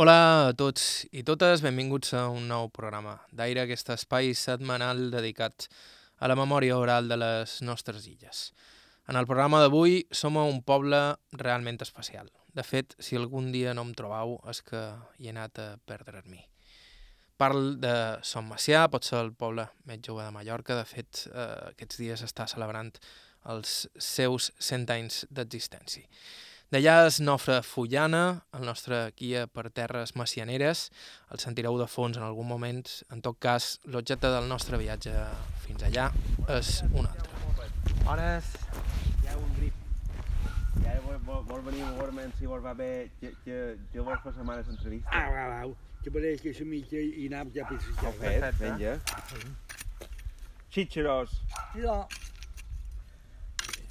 Hola a tots i totes, benvinguts a un nou programa d'Aire, aquest espai setmanal dedicat a la memòria oral de les nostres illes. En el programa d'avui som a un poble realment especial. De fet, si algun dia no em trobau és que hi he anat a perdre-m'hi. Parl de Som Macià, pot ser el poble més jove de Mallorca. De fet, eh, aquests dies està celebrant els seus 100 anys d'existència. D'allà és Nofre Fullana, el nostre guia per terres macianeres. El sentireu de fons en algun moment. En tot cas, l'objecte del nostre viatge fins allà és un altre. Hores. Hi ha un grip. I ara vol, vol, vol venir a veure si vol va bé que, que, que vols fer setmanes entrevista. Ah, va, va, que pareix que la mica i anam ja per Ho la fet, perfecte. vinga. Xitxeros. Ja.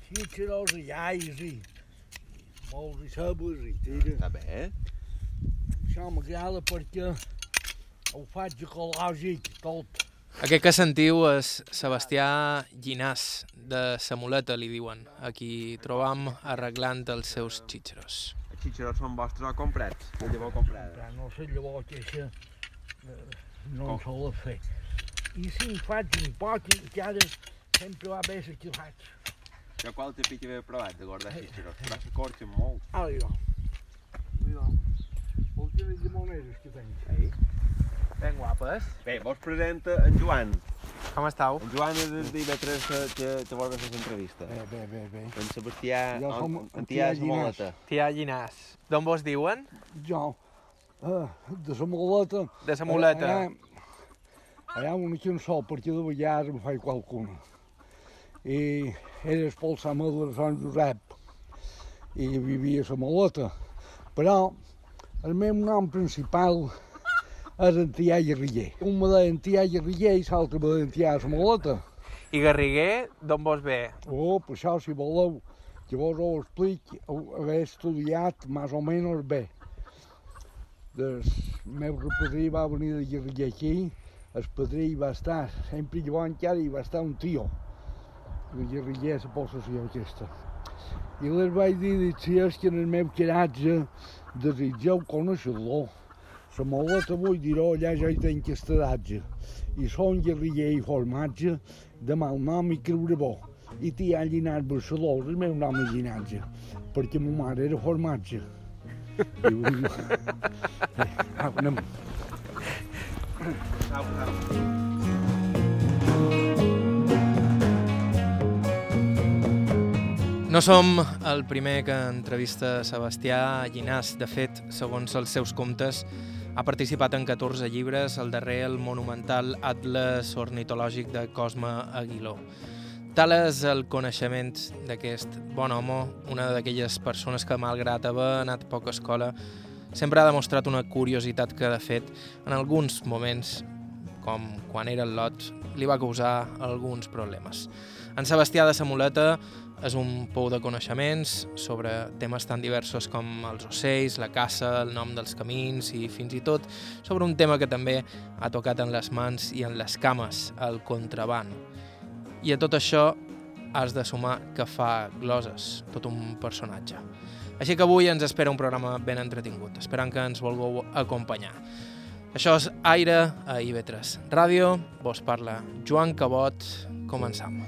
Sí, xeros i llais i molts i sabes i tira. Està bé. Això m'agrada perquè ho faig ecològic tot. Aquest que sentiu és Sebastià Llinàs, de Samoleta, li diuen. Aquí trobam arreglant els seus xitxeros. Els xitxeros són vostres o comprats? De llavor comprada. No sé llavors que això eh, no em sol fer. I si en faig un poc, encara sempre va bé que faig. Jo qualque pic havia provat de guardar xitxeros, però s'acorxen molt. Ah, jo. Mira, vol que de monedes que tenc. Ei. Ben guapes. Bé, vos presenta en Joan. Com estàu? En Joan és el divendres que, que, que vol fer l'entrevista. Bé, bé, bé, bé. En Sebastià, Jo som en, Tià Tià Samoleta. Tia Llinàs. D'on vos diuen? Jo, eh, de la muleta. De sa muleta. Allà, allà una cançó, perquè de vegades em faig qualcuna. I era expulsament de Sant Josep i vivia a la. Però el meu nom principal és en Tià Guerriller. Un me deia en Tià Guerriller i l'altre me deia en Tià la muleta. I Garriguer, d'on vos ve? Oh, per això, si voleu, ho explic, ho he estudiat més o menys bé. El meu repadrí va venir de Guerriller aquí, el padrí va estar, sempre llavors encara hi va estar un tio, de Guerriller, la possessió aquesta. I les vaig dir, dic, si és que en el meu caratge desitgeu conèixer-lo, la moleta vull dir-ho, allà ja hi tenc estadatge. I són guerriller i formatge, de mal nom i creure bo. I t'hi ha llinat Barceló, el meu nom és llinatge, perquè ma mare era formatge. Diu, eh, anem. Au, au. No som el primer que entrevista Sebastià Llinàs. De fet, segons els seus comptes, ha participat en 14 llibres, el darrer el monumental Atlas Ornitològic de Cosme Aguiló. Tal és el coneixement d'aquest bon home, una d'aquelles persones que, malgrat haver anat a poca escola, sempre ha demostrat una curiositat que, de fet, en alguns moments, com quan era el lot, li va causar alguns problemes. En Sebastià de Samoleta és un pou de coneixements sobre temes tan diversos com els ocells, la caça, el nom dels camins i fins i tot sobre un tema que també ha tocat en les mans i en les cames, el contraban. I a tot això has de sumar que fa gloses, tot un personatge. Així que avui ens espera un programa ben entretingut, esperant que ens vulgueu acompanyar. Això és Aire a IB3 Ràdio, vos parla Joan Cabot, començam.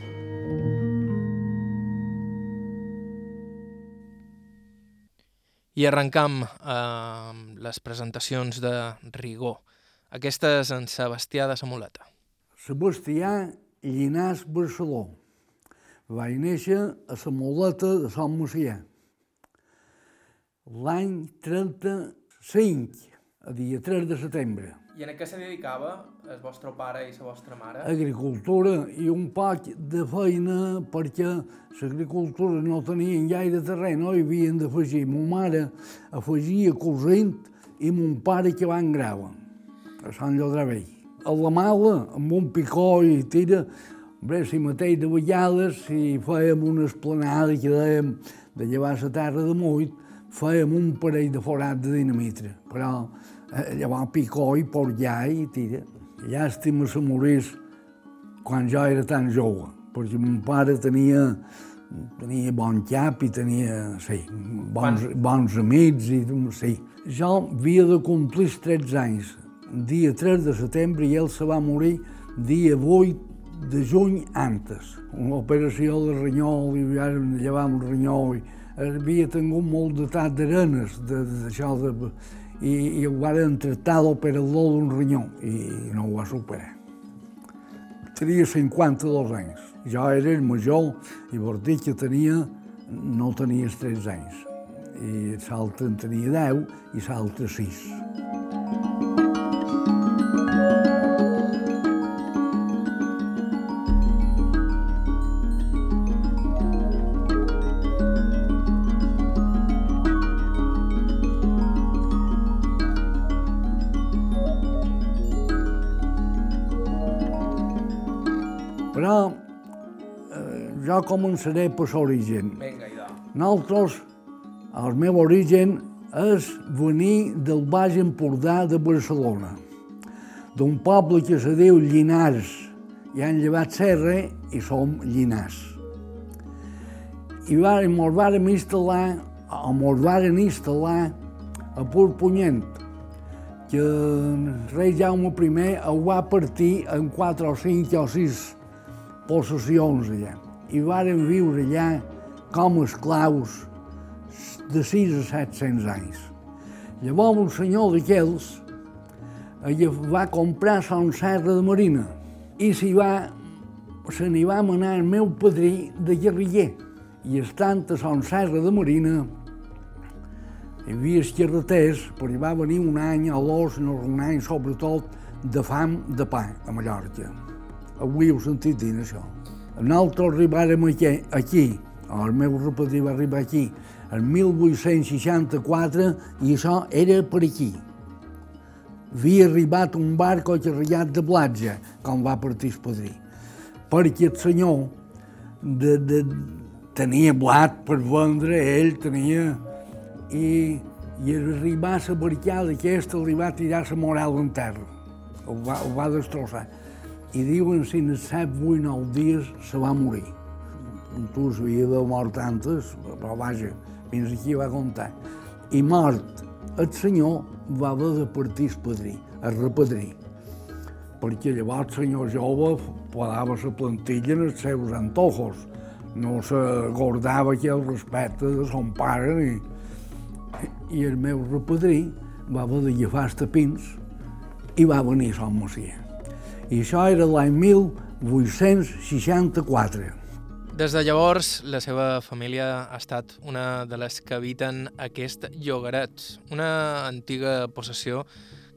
I arrencam amb les presentacions de rigor. Aquesta és en Sebastià de Samoleta. Sebastià Llinàs Barceló. Vaig néixer a la Moleta de Sant Macià. L'any 35, a dia 3 de setembre. I en què se dedicava el vostre pare i la vostra mare? Agricultura i un poc de feina perquè l'agricultura no tenien gaire terreny, no hi havien d'afegir. Ma mare afegia cosint i mon pare que van grava a Sant Llodravell. A la mala, amb un picó i tira, bé, si mateix de vegades, si fèiem una esplanada que dèiem de llevar la terra de muit, fèiem un parell de forat de dinamitra, però eh, llavors picó i porllà i tira. Llàstima se morís quan jo era tan jove, perquè mon pare tenia tenia bon cap i tenia, sí, bons, bons amics i sí. Jo havia de complir els 13 anys, dia 3 de setembre, i ell se va morir dia 8 de juny antes. Una operació de ranyol, i vam llevar el ranyol, i havia tingut molt de tat d'arenes, d'això de, de, i, i ho van tractar l'operador d'un ranyó, i no ho va superar. Tenia 52 anys. Jo era el major i vol dir que tenia, no tenia 13 anys. I l'altre en tenia 10 i l'altre 6. Jo començaré per l'origen. Nosaltres, el meu origen és venir del Baix Empordà de Barcelona, d'un poble que se diu Llinars. I han llevat serra i som Llinars. I mos vàrem instal·lar, o mos vàrem instal·lar a Purpunyent, que el rei Jaume I ho va partir en quatre o cinc o sis possessions allà. I vàrem viure allà com a esclaus de 6 a 700 anys. Llavors un senyor d'aquells va comprar Son Serra de Marina i s'hi va, se n'hi va manar el meu padrí de guerriller. I estant a Son Serra de Marina hi havia els carreters, però hi va venir un any o dos, no un any sobretot, de fam de pa a Mallorca. Avui heu sentit dir això. Nosaltres arribàrem aquí, aquí el meu repadrí va arribar aquí, el 1864, i això era per aquí. Havia arribat un barco carregat de platja, com va partir el padrí. Perquè el senyor de, de, tenia blat per vendre, ell tenia... I, i arribar a la barricada aquesta li va tirar la moral en terra. Ho va, ho va destrossar i diuen si en 7, 8, 9 dies se va morir. Tu havia de mort tantes, però vaja, fins aquí va comptar. I mort, el senyor va haver de partir el padrí, el repadrí, perquè llavors el senyor jove podava la plantilla en els seus antojos, no se guardava el respecte de son pare ni... I el meu repadrí va haver de agafar els tapins i va venir Son Macià i això era l'any 1864. Des de llavors, la seva família ha estat una de les que habiten aquest llogaret, una antiga possessió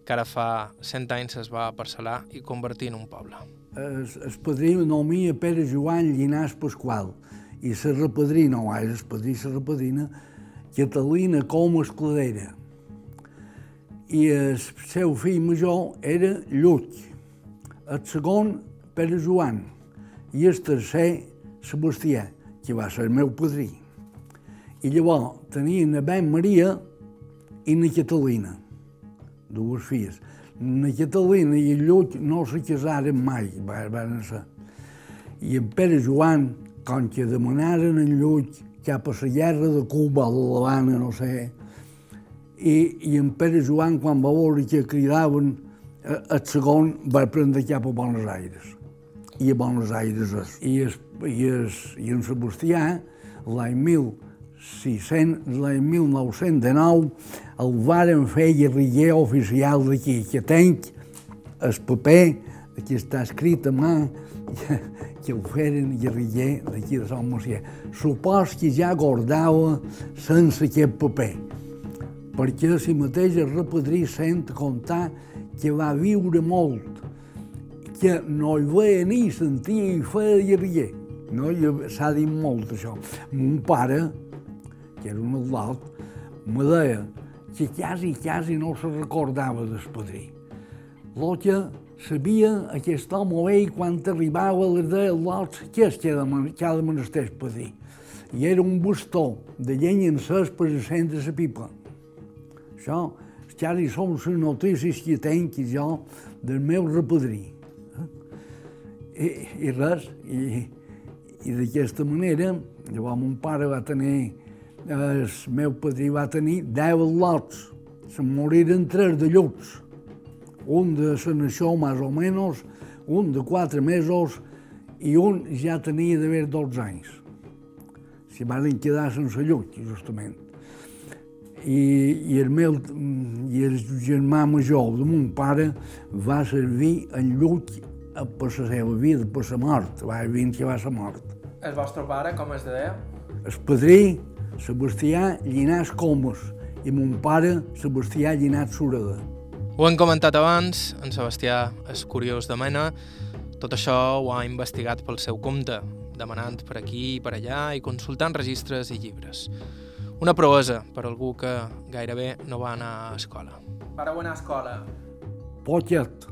que ara fa 100 anys es va parcel·lar i convertir en un poble. El, el padrí nomia Pere Joan Llinàs Pasqual i la repadrina, o és el padrí la repadrina, Catalina Com Escladera. I el seu fill major era Lluc, el segon Pere Joan i el tercer Sebastià, que va ser el meu padrí. I llavors tenien a Ben Maria i na Catalina, dues filles. Na Catalina i el Lluc no se casaren mai, van ser. I en Pere Joan, com que demanaren en Lluc cap a la guerra de Cuba, de l'Havana, no sé, i, i en Pere Joan, quan va veure que cridaven, el segon va prendre cap a Buenos Aires i a Buenos Aires és. I, es, i, es, i en Sebastià, l'any 1600, l'any 1919, el varen fer guerriller oficial d'aquí, que tenc el paper, aquí està escrit a mà, que el feren guerriller d'aquí de Sant Macià. Supos que ja guardava sense aquest paper, perquè si mateix el repadrí sent contar que va viure molt, que no hi veia ni sentia i feia guerriller. No? S'ha dit molt, això. Mon pare, que era un adult, me deia que quasi, quasi no se recordava del padrí. El que sabia aquest home ell quan arribava li deia l'altre que és de, que ha de menester el padrí. I era un bastó de llenya encès per encendre la pipa. Això, són les notícies que tenc jo del meu repadrí i, i res, i, i d'aquesta manera Llavors mon pare va tenir, el meu padrí va tenir 10 lots. Se'n moriren tres de lluts. Un de la naixó, més o menys, un de quatre mesos i un ja tenia d'haver 12 anys. S'hi van quedar sense llut, justament. I, i, el meu, I el germà major de mon pare va servir en lluny per la seva vida, per la mort, va dir que va ser mort. El vostre pare, com es deia? El padrí, Sebastià Llinàs Comas, i mon pare, Sebastià Llinàs Sureda. Ho hem comentat abans, en Sebastià és curiós de mena, tot això ho ha investigat pel seu compte, demanant per aquí i per allà i consultant registres i llibres. Una proesa per algú que gairebé no va anar a escola. Vareu anar a escola? Poquet.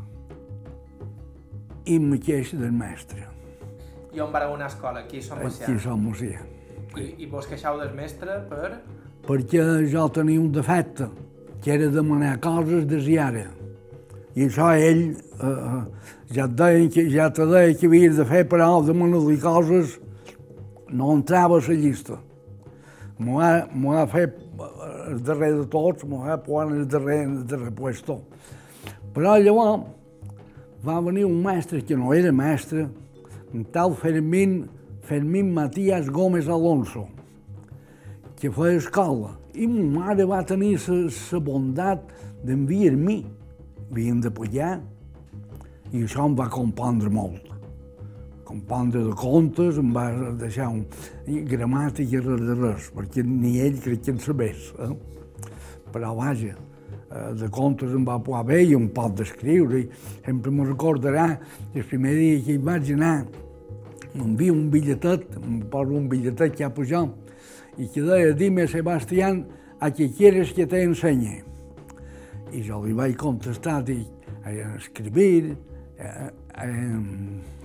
I mateix del mestre. I on vareu anar a escola? Aquí a Sant Macià? Aquí a Sant Macià. I, I vos queixau del mestre per...? Perquè jo tenia un defecte, que era demanar coses desiara. I això ell eh, ja, et deia que, ja te deia que havies de fer, però demanar-li coses no entrava a la llista. M'ho ha, ha fet el darrer de tots, m'ho ha posat el darrer, el darrer puesto. Però llavors va venir un mestre que no era mestre, un tal Fermín, Fermín Matías Gómez Alonso, que feia escola. I ma mare va tenir la bondat d'enviar-me. Havien de pujar. I això em va compondre molt. Compondre de contes, em va deixar un gramàtica i res de res, perquè ni ell crec que en sabés. Eh? Però vaja, de contes em va posar bé i un pot d'escriure. Sempre me recordarà el primer dia que hi vaig anar, m'envia un bitlletet, em posa un bitlletet que ha pujat, y que deia, dime, Sebastián, a què quieres que te enseñe? I jo li vaig contestar, dic, a escribir, eh, eh,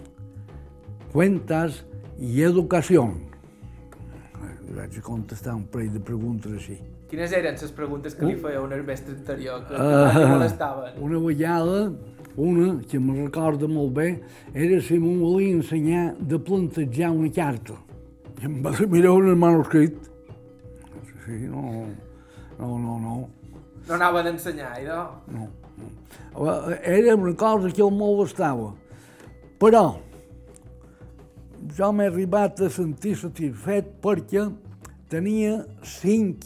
cuentas i educació. Li vaig contestar un parell de preguntes així. Quines eren les preguntes que li feia un mestre anterior que, que uh, molestaven? Una vegada, una que me recorda molt bé, era si m'ho volia ensenyar de plantejar una carta. I em va mirar un manuscrit. Sí, no, no, no, no. No anava d'ensenyar, idò? No, no. Era una cosa que el molestava. Però jo m'he arribat a sentir satisfet perquè tenia cinc,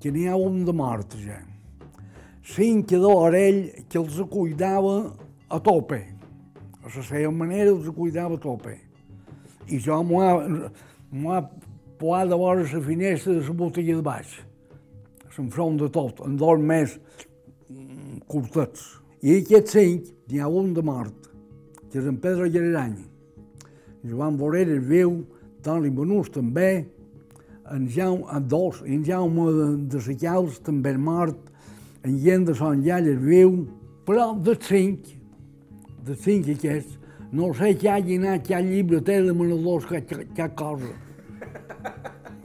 que n'hi ha un de mort ja. Cinc de l'orell que els cuidava a tope. A la seva manera els cuidava a tope. I jo m'ho ha, ha posat a vora la finestra de la botella de baix, s'enfront de tot, en dos més curtets. I aquests cinc, n'hi ha un de mort, que és en Pedro Llarany, Joan és viu, Toni Benús també, en Jaume, en dos, en Jaume de, de Sacals també és mort, en Gent de Son Llall és viu, però de cinc, de cinc aquests, no sé què hagi anat, què llibreter de menadors, què, què, què cosa.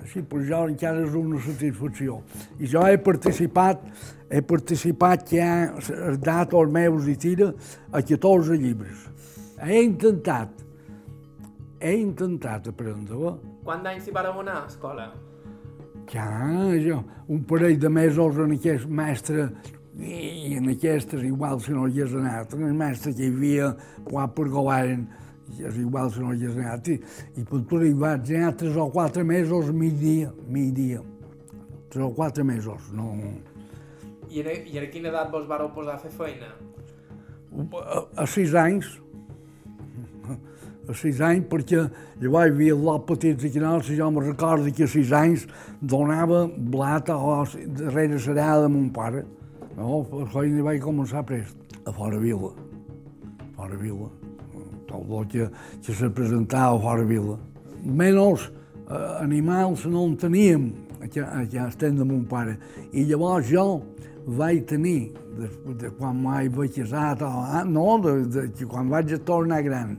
Així, per jo encara és una satisfacció. I jo he participat, he participat que ha dat els meus i tira a 14 llibres. He intentat, he intentat aprendre-la. Quant d'anys hi vareu anar a escola? Ja, jo, un parell de mesos en aquest mestre i en aquestes igual si no hi has anat. En el mestre que hi havia quan per govern és igual si no hi has anat. I, i per tot hi vaig anar tres o quatre mesos, mig dia, mig dia. Tres o quatre mesos, no... I a, i a quina edat vos vareu posar a fer feina? A, a sis anys, a sis anys, perquè llavors hi havia lot petits i canals, i jo me recordo que a sis anys donava blat o darrere serà de mon pare. No, feina vaig començar prest, a fora vila, a fora vila. Tot el que, que se presentava a fora vila. Menys eh, animals no en teníem, ja estem de mon pare. I llavors jo vaig tenir, de, de quan mai vaig ah, no, de, de, de, quan vaig tornar gran,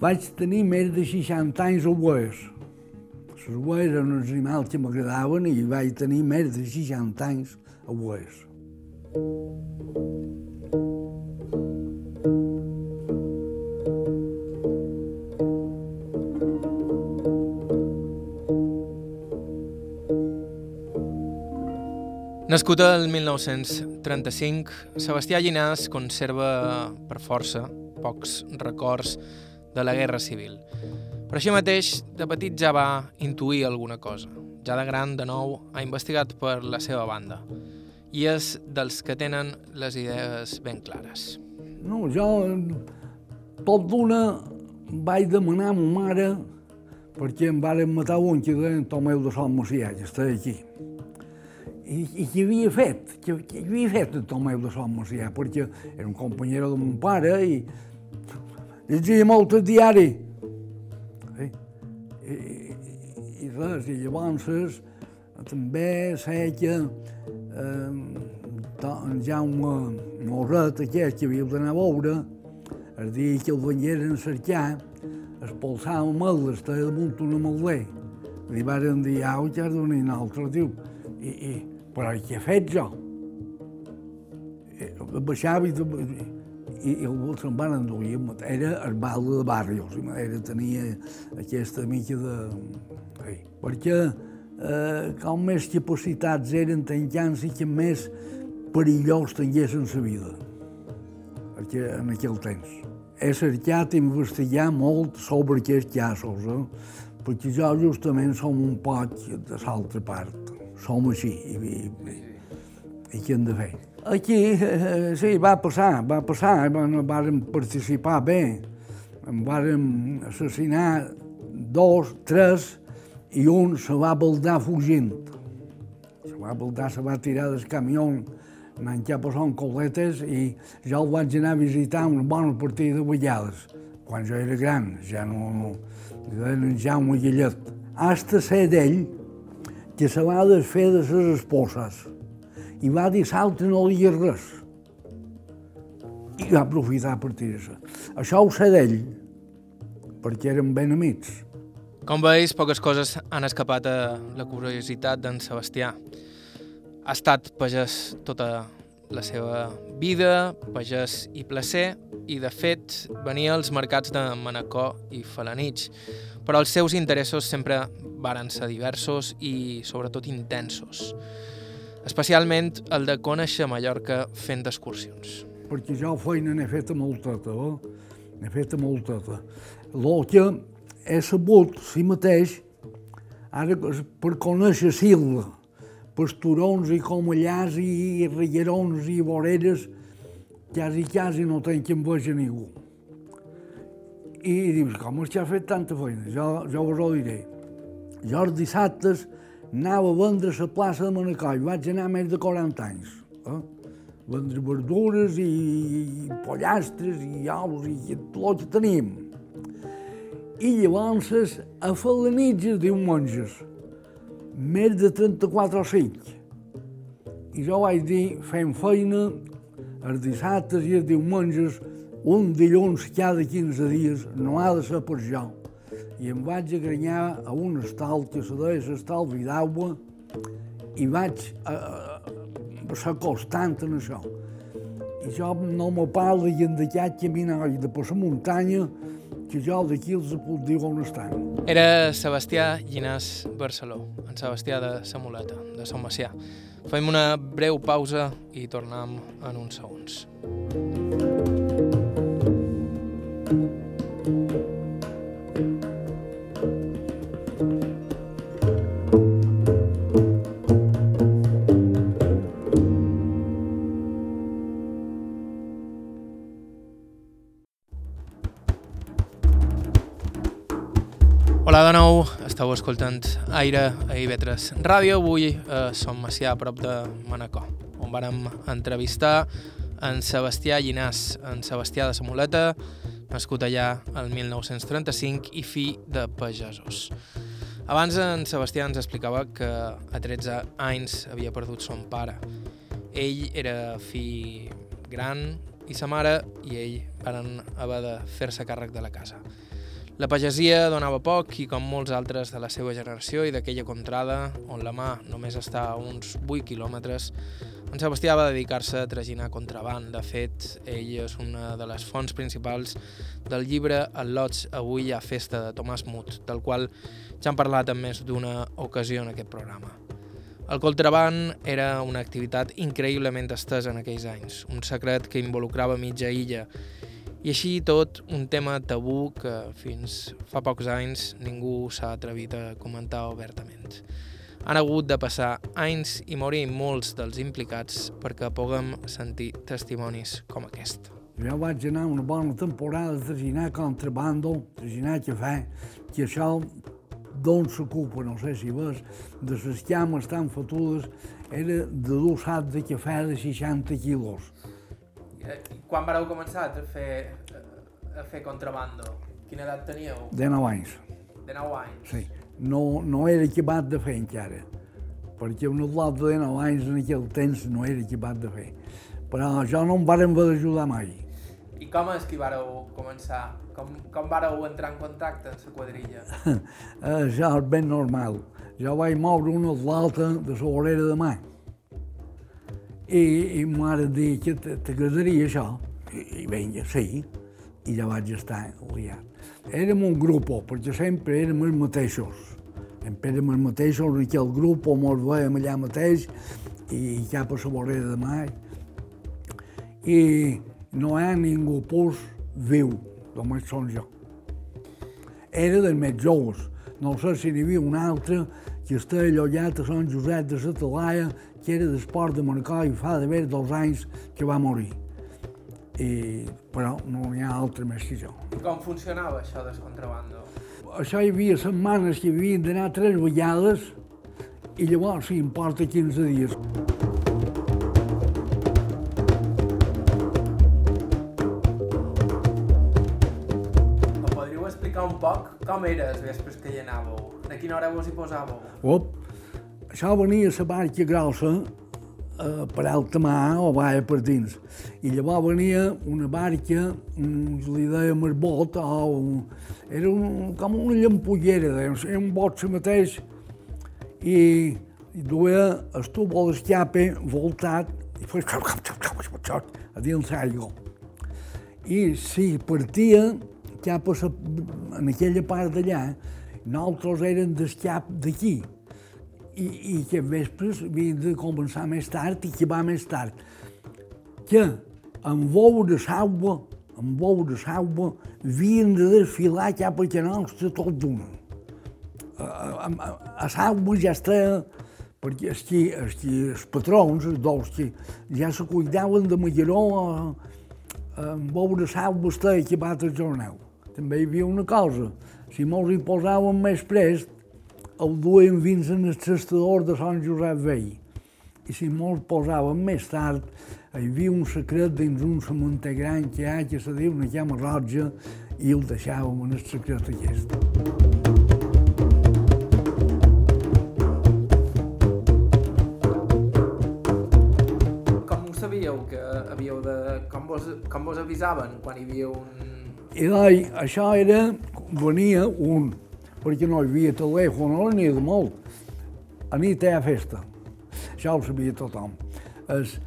vaig tenir més de 60 anys oboes. Les oboes eren uns animals que m'agradaven i vaig tenir més de 60 anys oboes. Nascut el 1935, Sebastià Llinàs conserva per força pocs records de la Guerra Civil. Per això mateix, de petit ja va intuir alguna cosa. Ja de gran, de nou, ha investigat per la seva banda. I és dels que tenen les idees ben clares. No, jo tot d'una vaig demanar a ma mare perquè em varen matar un que deien Tomeu de Sant Macià, que està aquí. I, i què havia fet? Què, què havia fet el Tomeu de Sant Macià? Perquè era un company de mon pare i llegia molt el diari. I, i, i res, i llavors també sé que eh, en Jaume Moret, aquest que havia d'anar a veure, el dia que el vengueren cercar, expulsava mal, estava damunt una malder. Li varen dir, au, ja has donat un altre, diu. I, i, però què he fet jo? I, baixava i, i, i se'n van enduir. Era el balde de Barrios, era, tenia aquesta mica de... Sí. Perquè eh, com més capacitats eren tancant i que més perillós tinguessin la vida perquè en aquell temps. He cercat investigar molt sobre aquests casos, eh? perquè jo justament som un poc de l'altra part. Som així, i, i, i què hem de fer? Aquí, eh, sí, va passar, va passar, vam participar bé, vàrem assassinar dos, tres, i un se va baldar fugint. Se va baldar, se va tirar del camió anant cap a Coletes i jo el vaig anar a visitar una bona partida de vegades, quan jo era gran, ja no... no era en Jaume Guillet. Hasta ser d'ell que se va desfer de ses esposes i va dir l'altre no digués res. I va aprofitar per tirar-se. Això ho sé d'ell, perquè eren ben amics. Com veus, poques coses han escapat a la curiositat d'en Sebastià. Ha estat pagès tota la seva vida, pagès i placer, i de fet venia als mercats de Manacor i Falanich, però els seus interessos sempre varen ser diversos i sobretot intensos, especialment el de conèixer Mallorca fent excursions. Perquè jo feina n'he feta molteta, eh? n'he feta molteta. El que he sabut, si mateix, ara per conèixer Silva, pasturons i comellars i rierons i voreres, quasi, quasi no tenc vegi ningú. I dius, com és que ha fet tanta feina? Jo, jo vos ho diré. Jo els dissabtes anava a vendre a la plaça de Manacor, vaig anar més de 40 anys. Eh? Vendre verdures i, i pollastres i ous i tot el que teníem. I llavors a Falanitges diumenges, més de 34 o 5. I jo vaig dir, fem feina els dissabtes i els diumenges, un dilluns cada 15 dies, no ha de ser per jo. I em vaig agranyar a un estal que se deia l'estal Vidaua i vaig a, a, ser constant en això. I jo no me parlo i en d'aquest caminar i de per la muntanya que jo d'aquí els puc dir on estan. Era Sebastià Llinàs Barceló, en Sebastià de Samoleta, de Sant Macià. Fem una breu pausa i tornem en uns segons. Hola de nou, esteu escoltant Aire a Ivetres Ràdio. Avui a Som Macià, a prop de Manacor, on vàrem entrevistar en Sebastià Llinàs, en Sebastià de Samoleta, nascut allà el 1935 i fi de pagesos. Abans en Sebastià ens explicava que a 13 anys havia perdut son pare. Ell era fill gran i sa mare i ell van haver de fer-se càrrec de la casa. La pagesia donava poc i com molts altres de la seva generació i d'aquella contrada, on la mà només està a uns 8 quilòmetres, en Sebastià va dedicar-se a traginar contraband. De fet, ell és una de les fonts principals del llibre El Lots avui a festa de Tomàs Mut, del qual ja hem parlat en més d'una ocasió en aquest programa. El contraband era una activitat increïblement estesa en aquells anys, un secret que involucrava mitja illa, i així tot un tema tabú que fins fa pocs anys ningú s'ha atrevit a comentar obertament. Han hagut de passar anys i morir molts dels implicats perquè puguem sentir testimonis com aquest. Jo vaig anar una bona temporada a traginar contrabando, traginar cafè, que això d'on s'ocupa, no sé si ves, de les llames tan fotudes, era de dur sac de cafè de 60 quilos. Quan vareu començar a fer, a fer contrabando? Quina edat teníeu? De 9 anys, De 9 anys? sí. No, no era equipat de fer encara, perquè un atleta de 9 anys en aquell temps no era equipat de fer. Però jo no em varen haver d'ajudar mai. I com és que vareu començar? Com, com vareu entrar en contacte amb la quadrilla? Això és ben normal. Jo vaig moure un atleta de la vorera de mà. I, i mare dir que t'agradaria això. I, I vinga, sí. I ja vaig estar liat. Érem un grup, perquè sempre érem els mateixos. Sempre érem els mateixos en aquell grup, mos veiem allà mateix, i cap a la vorera de mà. I no hi ha ningú pus viu, només som jo era dels més joves. No sé si n'hi havia un altre que estava allotjat a Sant Josep de la Talaia, que era d'esport de Manacor i fa d'haver dos anys que va morir. I, però no n'hi ha altre més que jo. Com funcionava això del contrabando? Això hi havia setmanes que havien d'anar tres vegades i llavors si em porta 15 dies. Em podríeu explicar un poc com era els vespres que hi anàveu? De quina hora vos hi posàveu? Op, això venia la barca grossa eh, per alta mà o vaia per dins. I llavors venia una barca, mm, li dèiem el bot, o un, era un, com una llampullera, dèiem, era un bot se mateix, i, i duia el tubo d'escape voltat i fos a dins l'aigua. I si partia cap a sa, en aquella part d'allà, nosaltres érem d'escap d'aquí. I, i que vespres havien de començar més tard i que va més tard. Que en bou de saua, en bou de saua, havien de desfilar cap a que nostre tot d'una. A, a, a, a saua ja estava perquè els, que, els, que, els patrons, els dos que ja se cuidaven de Magaró en veure sau vostè equipat al jornal. També hi havia una cosa, si mos hi posàvem més prest, el duien fins en el testador de Sant Josep Vell. I si mos posàvem més tard, hi havia un secret dins un cementer gran que hi ha, que se diu una llama roja, i el deixàvem en el secret aquest. Com ho sabíeu que havíeu de... Com vos, com vos avisaven quan hi havia un... I doi, això era, venia un, perquè no hi havia telèfon, no n'hi de molt. A nit ha festa. Això ho sabia tothom. Es,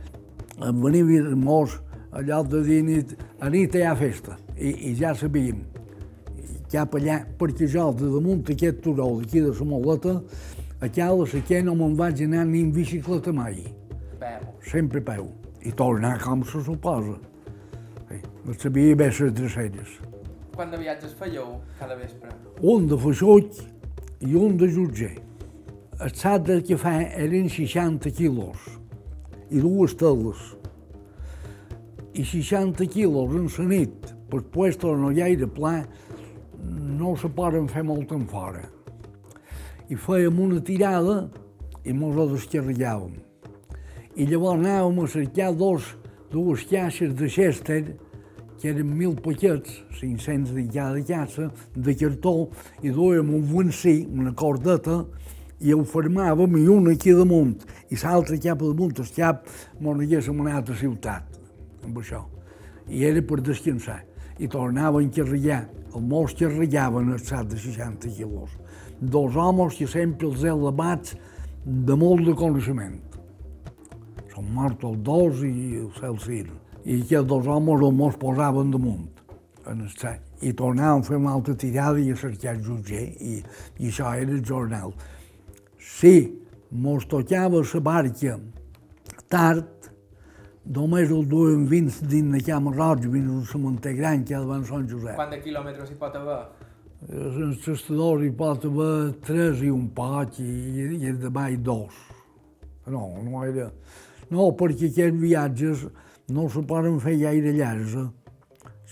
venia molts allò de dir nit, a nit ha festa. I, i ja sabíem cap allà, perquè jo de damunt aquest turó d'aquí de la Moleta, a Cala Saquer no me'n vaig anar ni en bicicleta mai, Peu. sempre peu. I tornar com se suposa. Sí, no sabia bé les dreceres. Quant de viatges fèieu cada vespre? un de feixuig i un de jutger. El sac de cafè eren 60 quilos i dues teles. I 60 quilos en la nit, per puesto no gaire pla, no se poden fer molt en fora. I fèiem una tirada i mos la descarregàvem. I llavors anàvem a cercar dos, dues caixes de Chester, que eren mil paquets, 500 de cada caixa, de cartó, i duèiem un vencí, una cordeta, i ho fermàvem, i una aquí damunt, i l'altra cap damunt, el cap, mos anat a ciutat, amb això. I era per descansar. I tornaven a carregar. Els meus carregaven el sac de 60 quilos. Dos homes que sempre els he elevats de molt de coneixement. Són morts els dos i el Celcir. I aquests dos homes els mos posaven damunt en el sac. I tornàvem a fer una altra tirada i a cercar el jutger, i, i això era el jornal. Si mos tocava la barca tard, només el duem vins dins la cama roig, vins del cementer gran que davant Sant Josep. Quant de quilòmetres hi pot haver? En el testador hi pot haver tres i un poc i, i el de mai dos. No, no era... No, perquè aquests viatges no se poden fer gaire llargs. eh?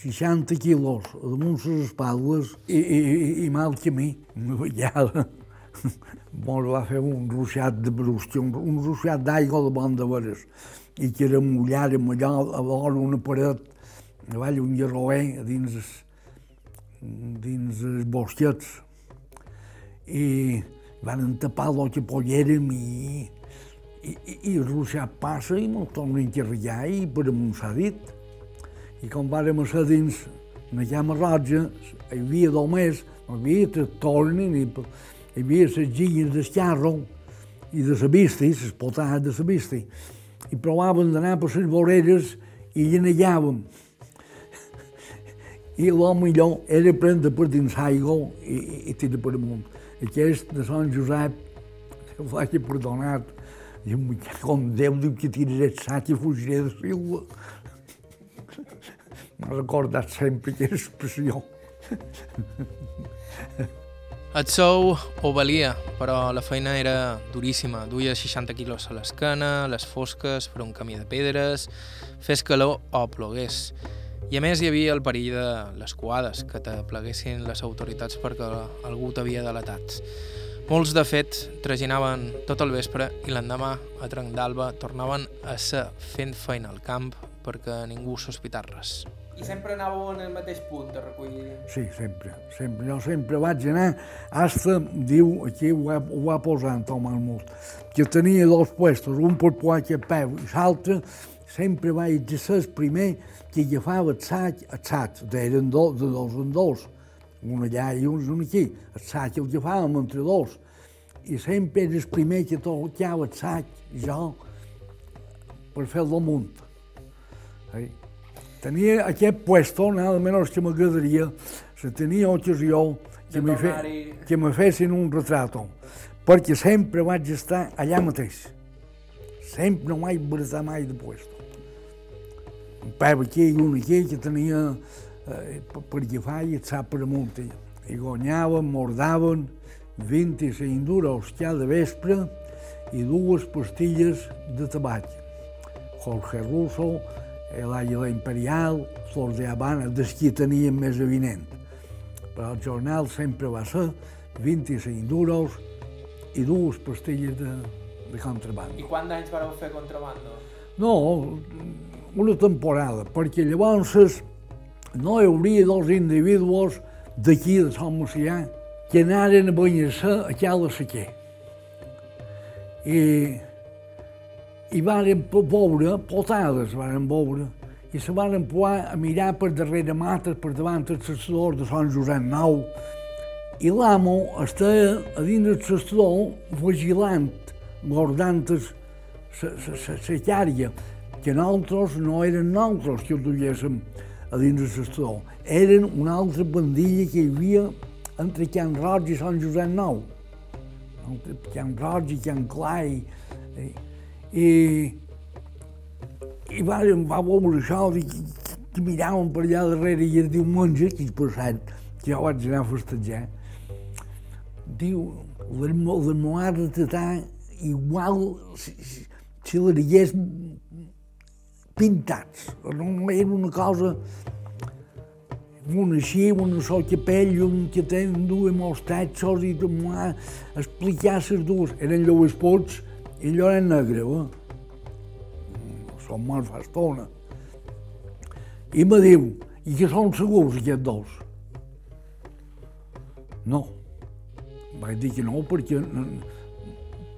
60 quilos damunt les espatlles i, i, i, mal camí. Una vegada mos va fer un ruixat de brusc, un, un ruixat d'aigua de bon de veres, i que era mullàrem allò a vora una paret, davall un garroer dins, es- dins els bosquets. I van tapar el que pollérem i, i, i, i passa i mos tornen a encarregar i per amunt s'ha dit. I com vàrem ser dins la llama roja, hi havia només, no hi havia tractors ni, hi havia les gilles del carro i de la visti, les potades de la visti. I provàvem d'anar per les voreres i llenejàvem. I el millor era prendre per dins l'aigua i, i, i tirar per amunt. Aquest de Sant Josep, que faci perdonat, i em com Déu diu que tiraré el sac i fugiré de Silva. M'ha recordat sempre aquella expressió. El sou ho valia, però la feina era duríssima. Duia 60 quilos a l'esquena, les fosques, per un camí de pedres, fes calor o plogués. I a més hi havia el perill de les coades, que te pleguessin les autoritats perquè algú t'havia delatat. Molts, de fet, traginaven tot el vespre i l'endemà, a trenc d'alba, tornaven a ser fent feina al camp perquè ningú sospitar res. I sempre anàveu en el mateix punt de recollir... Sí, sempre, sempre. Jo sempre vaig anar, hasta, diu, aquí ho va, ho va posar en Tom Almut, que tenia dos puestos, un per poar a peu i l'altre sempre vaig ser el primer que agafava el sac, el sac, eren do, de dos en dos, un allà i un, un aquí, el sac el agafàvem entre dos, i sempre era el primer que tocava el sac, jo, per fer-lo amunt. Eh? Tenia aquest puesto, nada menos que m'agradaria, se tenia ocasió que me, fe, que me fessin un retrato, perquè sempre vaig estar allà mateix. Sempre no vaig baratar mai de puesto. Un peu aquí i un aquí que tenia eh, per, agafar i etsar per amunt. I guanyaven, mordaven 25 duros cada vespre i dues pastilles de tabac. Jorge Russo, el Àguila Imperial, Flors de Habana, des qui tenien més evident. Però el jornal sempre va ser 25 duros i dues pastilles de, de contrabando. I quants anys vareu fer contrabando? No, una temporada, perquè llavors no hi hauria dos individus d'aquí de Sant Macià que anaren a banyar-se a Cala Sequer. I, i varen veure, potades varen veure, i se varen poar a mirar per darrere mates, per davant el cestador de Sant Josep Nou, i l'amo estava a dins del cestador vigilant, guardant la cària, que nosaltres no eren nosaltres que ho duguéssim a dins del cestador, eren una altra bandilla que hi havia entre Can Roig i Sant Josep Nou. Entre Can Roig i Can Clai. I, i, i va, va veure això, i, que, miraven per allà darrere i el diumenge, que per cert, que jo vaig anar a festejar, diu, les, les moades de tatà igual si, si, si les hagués pintats. Era una cosa un així, un sol capell, un que tenen dues mostratxos i tomar, explicar les dues. Eren Lluís Puig i Lloret Negre, eh? Són morts fa estona. I me diu, i que són segurs aquests dos? No. Vaig dir que no, perquè,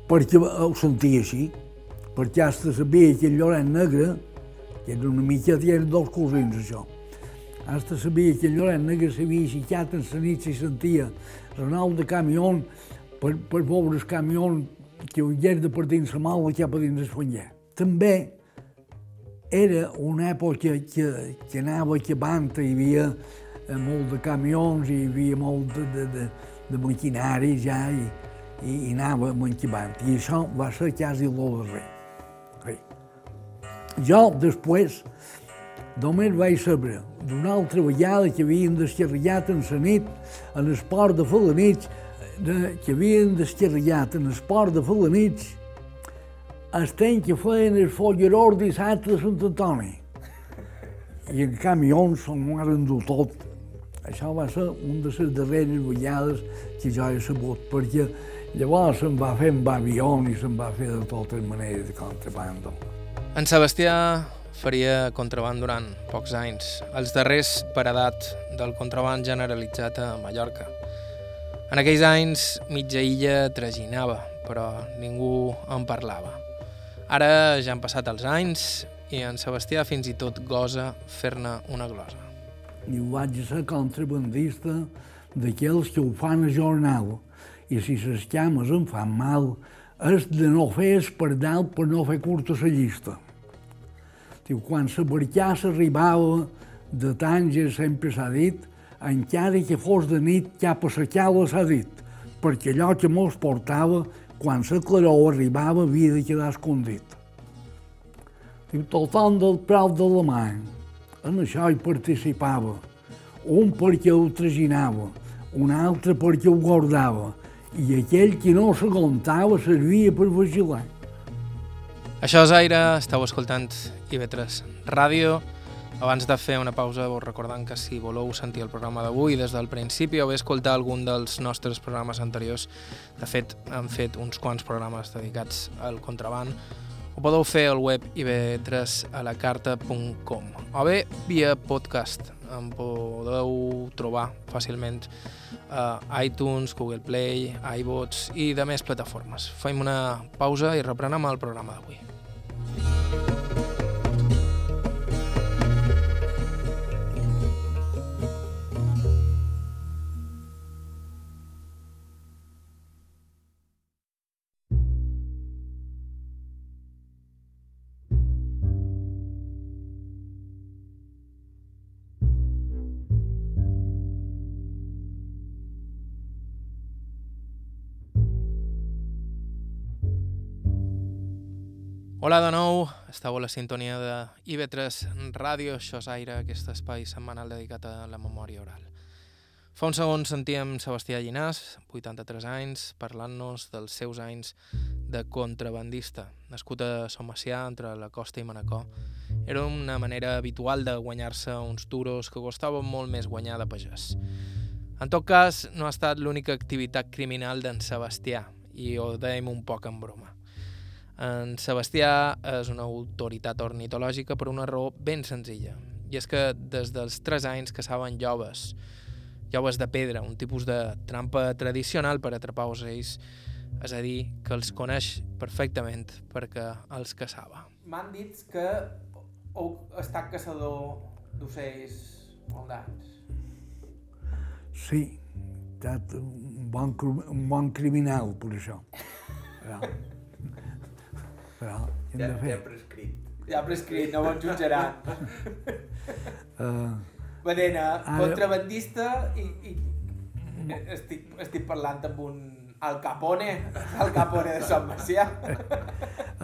perquè ho sentia així. Perquè hasta sabia que el Lloret Negre, que era una mica, eren dos cosins, això. Hasta sabia que el Lloret Negre s'havia aixecat en la nit i sentia renau de camió per, per veure el camió que hagués de per dins la mala cap a dins el fanyer. També era una època que, que anava acabant, hi havia eh, molt de camions, hi havia molt de, de, de, de maquinari ja, i, i, i anava manxivant. I això va ser quasi el darrer. Jo, després, només vaig saber d'una altra vegada que havien descarregat en la nit, en el port de Falanits, de, que havien descarregat en el port de Falanits, el temps que feien el folleror dissabte de Sant Antoni. I en camions se'n han endut tot. Això va ser una de les darreres vegades que jo he sabut, perquè llavors se'n va fer amb avió i se'n va fer de totes maneres de contrabando. En Sebastià faria contraband durant pocs anys, els darrers per edat del contraband generalitzat a Mallorca. En aquells anys, mitja illa traginava, però ningú en parlava. Ara ja han passat els anys i en Sebastià fins i tot gosa fer-ne una glosa. Ho vaig ser contrabandista d'aquells que ho fan a jornal. I si les cames em fan mal, és de no fer espardal per no fer curta la llista. Diu, quan la barcassa arribava de Tànger, sempre s'ha dit, encara que fos de nit cap a la cala s'ha dit, perquè allò que mos portava, quan la claror arribava, havia de quedar escondit. Diu, tothom del Prau de la Mà, en això hi participava, un perquè ho traginava, un altre perquè ho guardava, i aquell que no s'aguantava servia per vigilar. Això és Aire, esteu escoltant IB3 Ràdio. Abans de fer una pausa, vos recordant que si voleu sentir el programa d'avui des del principi o bé escoltar algun dels nostres programes anteriors, de fet, han fet uns quants programes dedicats al contraband, ho podeu fer al web ib3alacarta.com o bé via podcast. Em podeu trobar fàcilment a iTunes, Google Play, iVots i de més plataformes. Fem una pausa i reprenem el programa d'avui. Hola de nou, estàu a la sintonia de IB3 Ràdio, això és Aire, aquest espai setmanal dedicat a la memòria oral. Fa uns segons sentíem Sebastià Llinàs, 83 anys, parlant-nos dels seus anys de contrabandista. Nascut a Som Macià, entre la costa i Manacor, era una manera habitual de guanyar-se uns duros que costaven molt més guanyar de pagès. En tot cas, no ha estat l'única activitat criminal d'en Sebastià, i ho dèiem un poc en broma. En Sebastià és una autoritat ornitològica per una raó ben senzilla. I és que des dels 3 anys caçaven lloves, lloves de pedra, un tipus de trampa tradicional per atrapar ocells, és a dir, que els coneix perfectament perquè els caçava. M'han dit que heu estat caçador d'ocells molt d'anys. Sí, he estat un bon, un bon criminal per això. Però, però hem de fer. prescrit. Ja prescrit, no me'n jutjaran. Uh, Badena, Ara- contrabandista i, i estic, estic parlant amb un Al Capone, Al Capone de Sant Macià.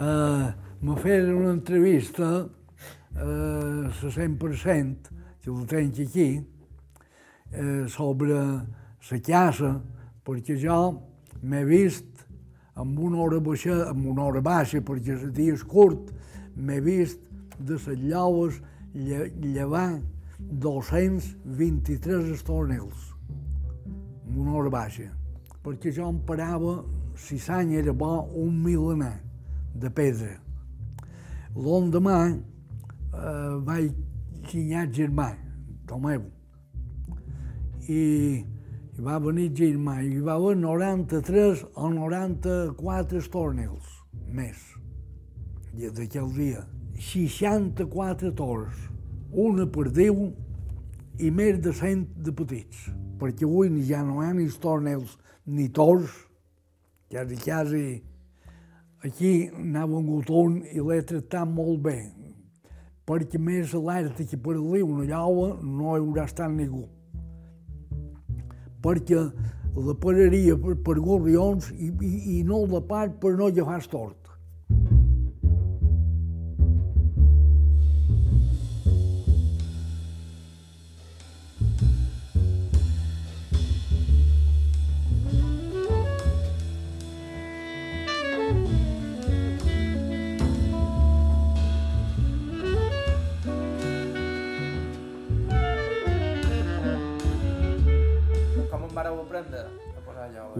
uh, me feren una entrevista uh, a 100%, que ho tenc aquí, uh, sobre la caça, perquè jo m'he vist amb una hora baixa, amb una hora baixa, perquè el dia és curt, m'he vist de les lloves lle llevar 223 estornels, amb una hora baixa, perquè jo em parava, si l'any era bo, un milenar de pedra. L'endemà eh, vaig xinyar el germà, Tomeu, i, i va venir i hi va haver 93 o 94 estornels més d'aquell dia. 64 tors, una per Déu i més de 100 de petits, perquè avui ja no hi ha ni estornels ni tors, quasi, quasi aquí anava un gotón i l'he tractat molt bé, perquè més alerta que per dir una lloa no hi haurà estat ningú. Perquè la pararia per, per gorrions i, i, i no la part per no agafar tort.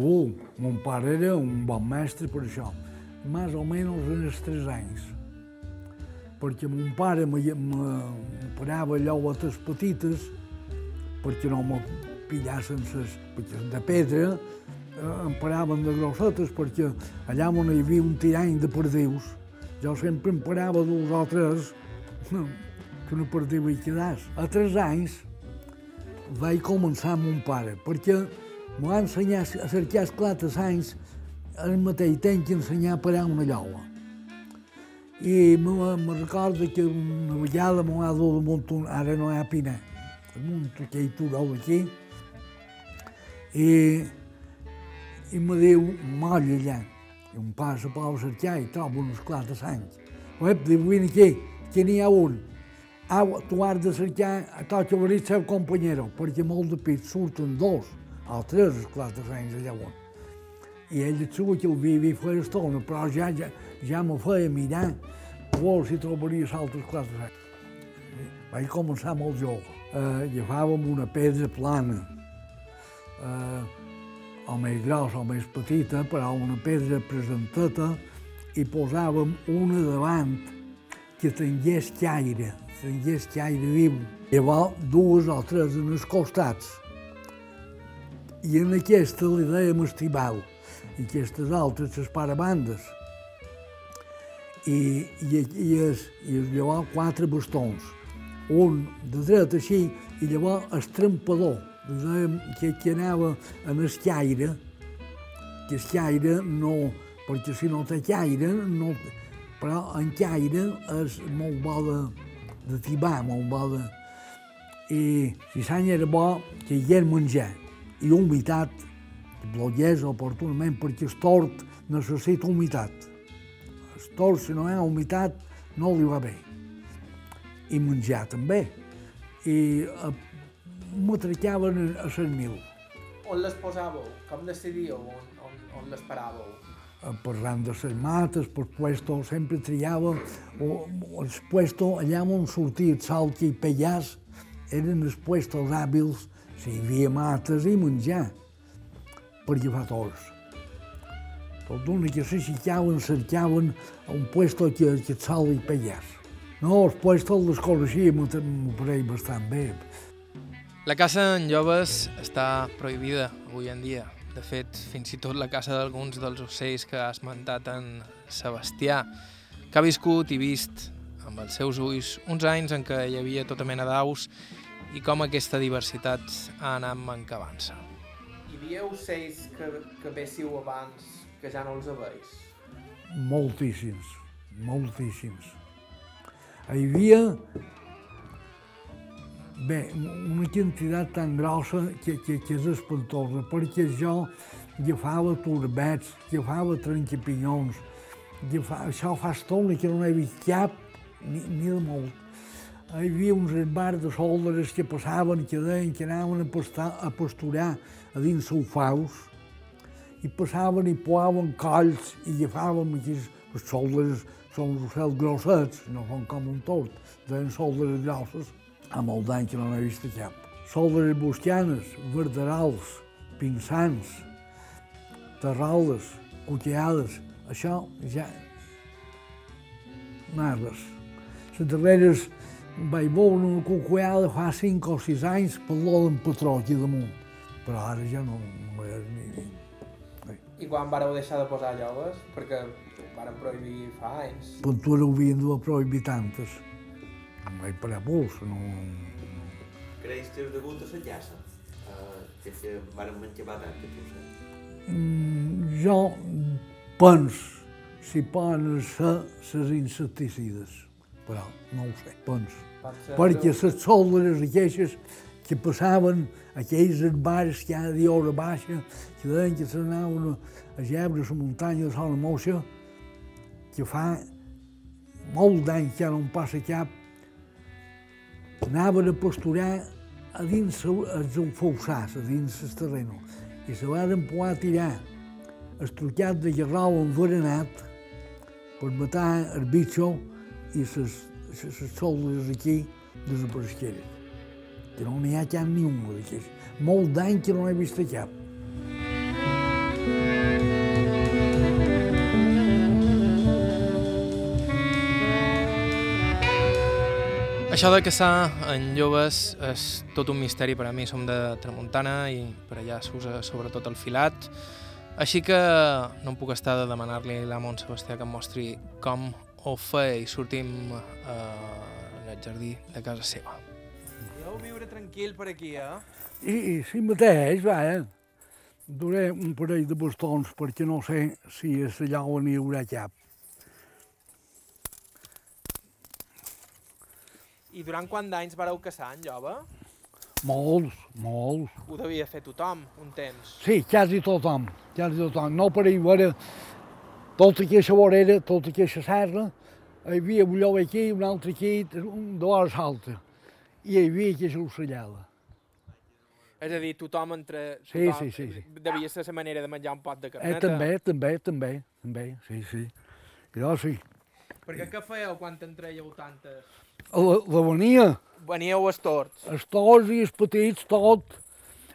Uh, mon pare era un bon mestre per això. Més o menys en els tres anys. Perquè mon pare me, me parava lloguetes petites perquè no me pillassen ses, perquè de pedra eh, em paraven de grossetes perquè allà on hi havia un tirany de perdius jo sempre em parava dos o tres que una perdiu hi quedàs. A tres anys vaig començar amb mon pare, perquè m'ho va ensenyar a cercar esclates anys al mateix temps que ensenyar a parar una lloga. I me, recordo que una vegada m'ho va dur damunt un, ara no hi ha pinar, damunt aquell turó d'aquí, i, i me diu, moll allà, i un passa per cercar i trobo un esclat de sang. Ep, diu, vine aquí, que n'hi ha un. Au, tu has de cercar a tot venir el seu companyero, perquè molt de pit surten dos o tres esclats de allà on. I ell et surt que el vivia feia estona, però ja, ja, ja me feia mirar veure si trobaria l'altre esclat de sang. Vaig començar el joc. Eh, agafàvem una pedra plana, eh, o més grossa o més petita, però una pedra presenteta, i posàvem una davant que tingués caire, tingués caire viu. Llavors, dues o tres en els costats. I en aquesta li dèiem estibau, i aquestes altres les parabandes. I, i, i, es, i es, llavors quatre bastons, un de dret així, i llavors el trampador, li dèiem que, que anava en el caire, que el caire no, perquè si no té caire, no, però en caire és molt bo de, de tibar, molt bo de... I si l'any era bo, que hi hagués menjar i humitat, plogués oportunament, perquè el tort necessita humitat. El tort, si no hi ha humitat, no li va bé. I menjar també. I eh, me tractaven a les mil. On les posàveu? Com decidíeu on, on, on les paràveu? Eh, parlant de les mates, per puesto, sempre triava o, els puestos allà on sortia el sol i pellars, eren els puestos hàbils, si hi havia mates i menjar, per llevar tots. Tot d'una que se cercaven, cercaven un puesto que, que el sol i pellars. No, els puestos les coneixia, m'ho pareix bastant bé. La caça en lloves està prohibida avui en dia. De fet, fins i tot la caça d'alguns dels ocells que ha esmentat en Sebastià, que ha viscut i vist amb els seus ulls uns anys en què hi havia tota mena d'aus i com aquesta diversitat ha anat mancabant-se. Hi havia ocells que, que véssiu abans que ja no els veus? Moltíssims, moltíssims. Hi havia bé, una quantitat tan grossa que, que, que és espantosa, perquè jo agafava turbets, agafava trencapinyons, agafava, això fa estona que no n'he vist cap, ni, ni de molt. Hi havia uns esbars de soldares que passaven, que deien que anaven a, pastar, a pasturar a dins sulfaus, i passaven i poaven colls i agafàvem aquí, les soldares són uns ocells grossets, no són com un tort, deien soldares grosses, ha molt d'any que no n'he vist cap. Soldares bosquianes, verderals, pinsans, terraldes, cuteades, això ja... Merdes. Les darreres vaig veure una cucuada fa cinc o sis anys per l'or d'en patró aquí damunt, però ara ja no, no és ni... ni... I quan vareu deixar de posar llogues? Perquè ho varen prohibir fa anys. Pintura havien de prohibir tantes. Em vaig parar pols, no... Creus que és degut a la caça? Uh, que, que van menjar tant, que saps? Mm, jo penso si poden ser les insecticides, però no ho sé, ser Perquè que- les soldares aquelles que passaven aquells bars cada dia a hora baixa, que deien que s'anaven a gebre a la muntanya de Sola Moixa, que fa molt d'anys que ara no passa cap, anaven a pasturar a dins els enfossars, a dins el terreno, i se van poder tirar el trucat de gerrau enverenat per matar el bitxo i les, les soldes aquí desaparegueren. Que no n'hi ha cap ni un d'aquests. Molt d'any que no n'he vist cap. Això de caçar en joves és tot un misteri per a mi. Som de Tramuntana i per allà s'usa sobretot el filat. Així que no em puc estar de demanar-li a la Mont Sebastià que em mostri com feia i sortim eh, el jardí de casa seva. Podeu viure tranquil per aquí, eh? I, i sí mateix, va, eh? Duré un parell de bastons perquè no sé si és allà on hi haurà cap. I durant quant d'anys vareu caçar en jove? Molts, molts. Ho devia fer tothom, un temps. Sí, quasi tothom, quasi tothom. No per ahir veure tota aquesta vorera, tota aquesta serra, hi havia un lloc aquí, un altre aquí, un l'hora alta. I hi havia aquesta ocellada. És a dir, tothom entre... Sí, tothom, sí, sí, sí. Devia ser la manera de menjar un pot de Eh, carneta. també, també, també, també, sí, sí. Jo sí. Perquè què fèieu quan entreieu tantes? La, la venia, Veníeu els torts. els tots i els petits, tot,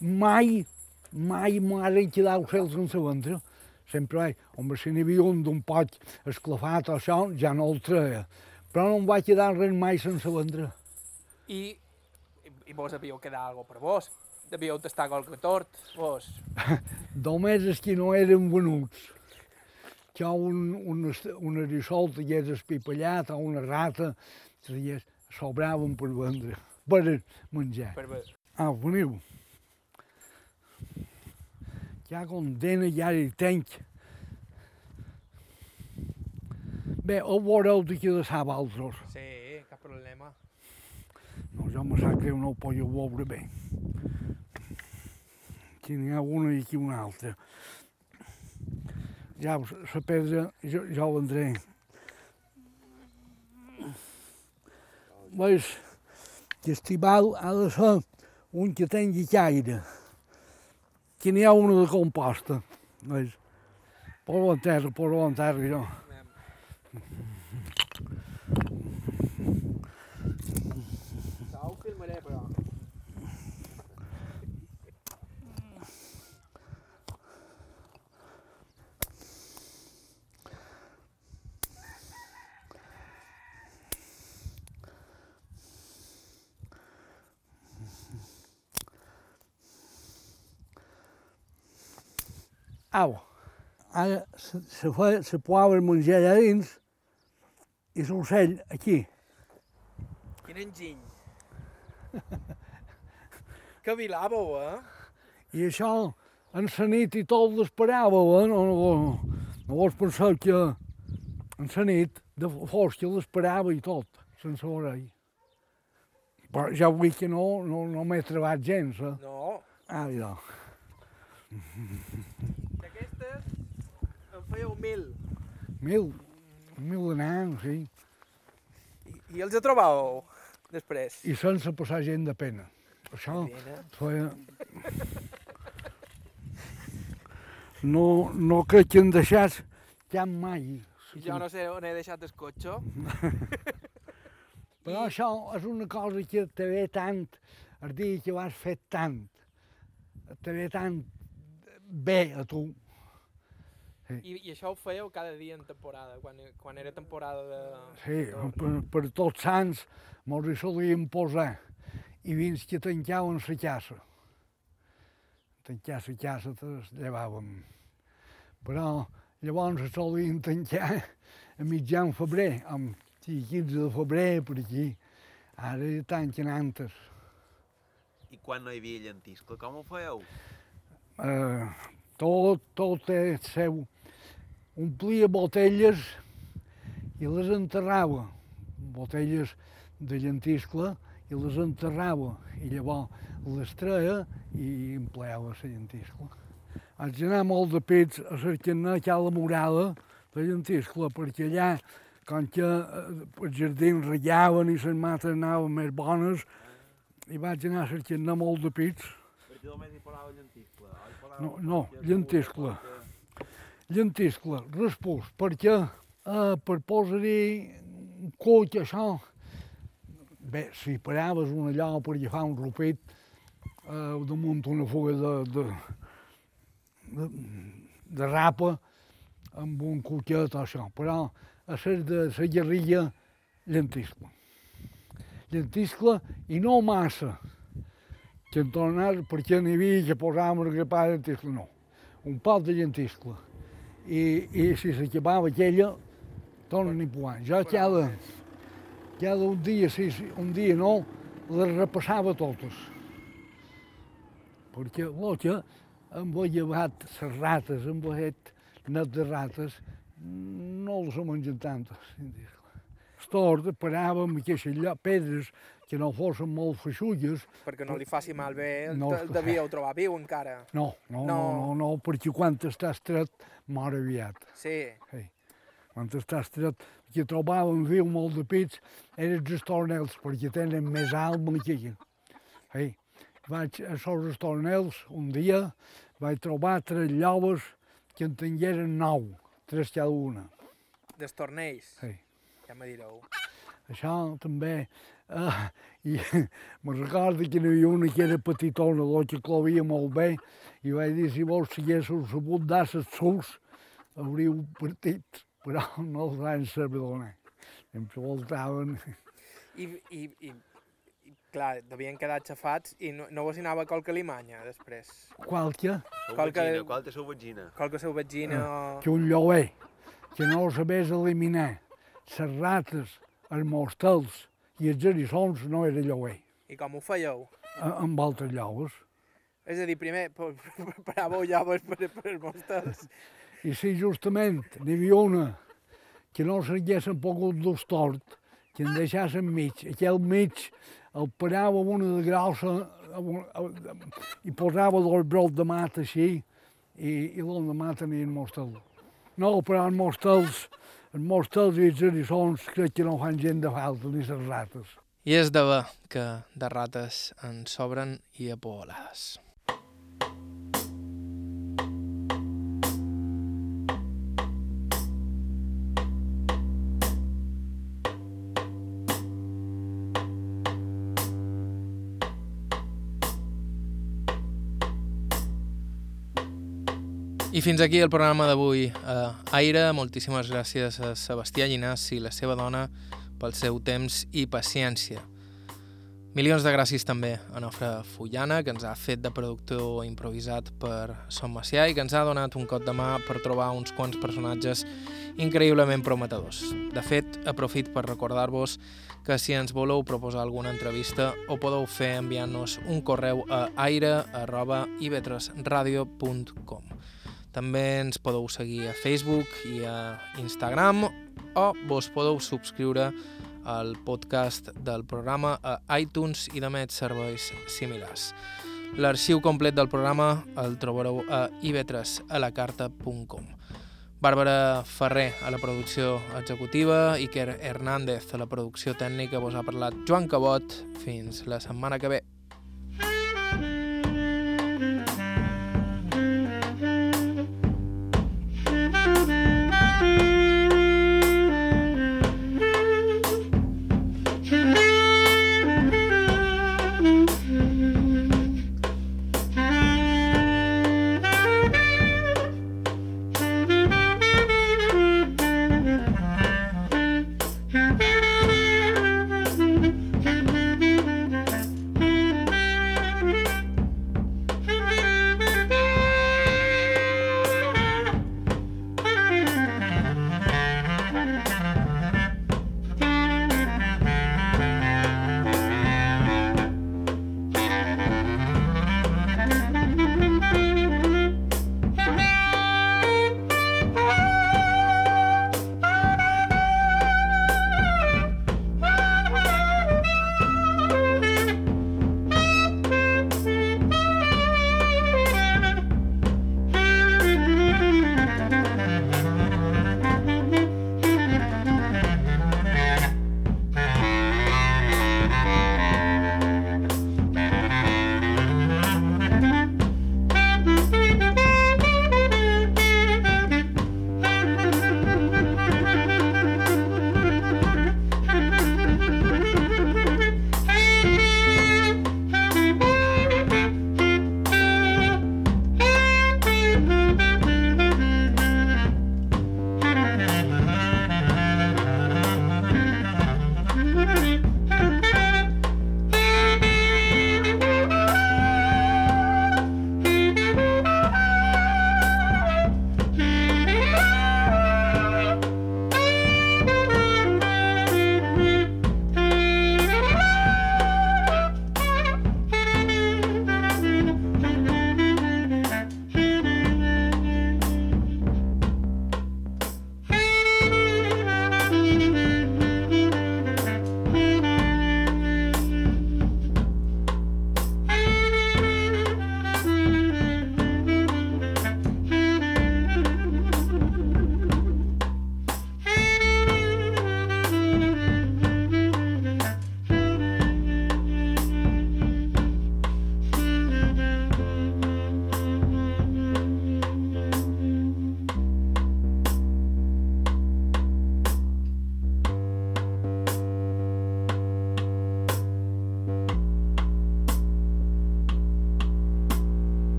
mai, mai m'han quedat ocells sense ventre. Sempre, ai, home, si n'hi havia un d'un pot esclafat o això, ja no el treia. Però no em va quedar res mai sense ventre. I, i vos havíeu quedat algo per vos. Devíeu tastar qualque tort, vos. Només els que no eren venuts. Que un, un, un erissol t'hagués espipallat o una rata sobraven per vendre, per menjar. Per Ah, veniu. Ja condena, ja hi tenc. Bé, ho veureu d'aquí de sap altres. Sí, cap problema. No, jo me sap greu, no ho podeu veure bé. Aquí n'hi ha una i aquí una altra. Ja, la pedra, jo, jo vendré. Veus, que estival ha de ser un que tingui caire. Que n'hi ha una de composta. Veus, posa en terra, posa en terra, jo. Això ho filmaré, però. Au, ara se, se, fa, se posava el menjar allà dins i l'ocell aquí. Quin enginy. que vilàveu, eh? I això en la nit i tot l'esperàveu, eh? No, no, no vols pensar que en la nit de fosca l'esperava i tot, sense orell. Però ja vull que no, no, no m'he trobat gens, eh? No. Ah, ja. Fèieu mil. Mil, mil nans, sí. I, i els trobàveu després. I sense passar gent de pena. Això Pena. feia... No, no crec que en deixàs cap mai. Jo no sé on he deixat el cotxe. Però això és una cosa que te ve tant, el dia que ho has fet tant, te ve tant bé a tu. I, I això ho fèieu cada dia en temporada, quan, quan era temporada de... Sí, per, per tots sants mos hi solien posar i fins que tancaven la casa. Tancar la casa te llevàvem. Però llavors es solien tancar a mitjan febrer, amb sí, 15 de febrer per aquí. Ara ja tanquen antes. I quan no hi havia llentiscle, com ho fèieu? Eh, tot, tot és seu. Omplia botelles i les enterrava. Botelles de llentiscle i les enterrava i llavors les treia i empleava la llentiscla. Vaig anar molt de pits a cercar a la murada de llentiscla perquè allà quan que eh, els jardins rallaven i les mates anaven més bones i vaig anar a cercar molt de pits. Perquè només hi posava llentiscle. No, no, llentiscle. perquè- Llentiscle, respús, perquè eh, per posar-hi coix, això, bé, si paraves un allò per agafar un rupit eh, damunt una fuga de, de, de, de rapa amb un cuquet o això, però a ser de la guerrilla, llentiscle. Llentiscle i no massa, que en tornar perquè n'hi havia que posàvem una grapada de llentiscle, no. Un pot de llentiscle. I, i si s'acabava aquella, torna-n'hi posant. Jo cada, cada un dia, sí, sí, un dia no, les repassava totes. Perquè l'altre em va llevat les rates, em va fet net de rates, no les mengen tantes. Estord, paràvem lloc, pedres que no fossin molt feixulles, Perquè no li faci mal bé, No. no. devíeu trobar viu encara. no, no, no, No. no, no, perquè quan està estret, mor aviat. Sí. Hey. Quan està estret, que trobàvem viu molt de pits, eren els estornels, perquè tenen més alt que aquí. Hey. Vaig a els estornels, un dia, vaig trobar tres lloves que en tingueren nou, tres cada una. Destornells, Hey. ja me direu. Això també... Uh, I me recordo que n'hi havia una que era petitona, la que clovia molt bé, i vaig dir, si vols, si haguéssiu sabut dar les suls, hauríeu partit, però no els van saber donar. Em voltaven... I, i, i, i clar, devien quedar xafats i no, no vos hi anava qualque alimanya després. Qualque, Qualque- vagina, qual té sou vagina? Qualque seu vagina o... que un lloguer, que no sabés eliminar les rates, els mostels i els erissons no era lloguer, I com ho fèieu? a- amb altres llogues. És a dir, primer pa- pa- paràveu llaves per, per els mostels. I si justament n'hi havia una que no s'haguessin pogut dur tort, que en deixassen mig, aquell mig el parava amb una de grossa i posava dos brots de mat així i, i l'endemà tenien mostel. No, però els mostels, els mostels i els erissons crec que no fan gent de falta, ni les rates. I és de bé que de rates en sobren i a poblades. Fins aquí el programa d'avui a Aire. Moltíssimes gràcies a Sebastià Llinàs i la seva dona pel seu temps i paciència. Milions de gràcies també a Nofre Fullana, que ens ha fet de productor improvisat per Som Macià i que ens ha donat un cop de mà per trobar uns quants personatges increïblement prometedors. De fet, aprofit per recordar-vos que si ens voleu proposar alguna entrevista ho podeu fer enviant-nos un correu a aire.ivetresradio.com També ens podeu seguir a Facebook i a Instagram o vos podeu subscriure al podcast del programa a iTunes i d'emet serveis similars. L'arxiu complet del programa el trobareu a ivetresalacarta.com. Bàrbara Ferrer a la producció executiva, Iker Hernández a la producció tècnica, vos ha parlat Joan Cabot. Fins la setmana que ve.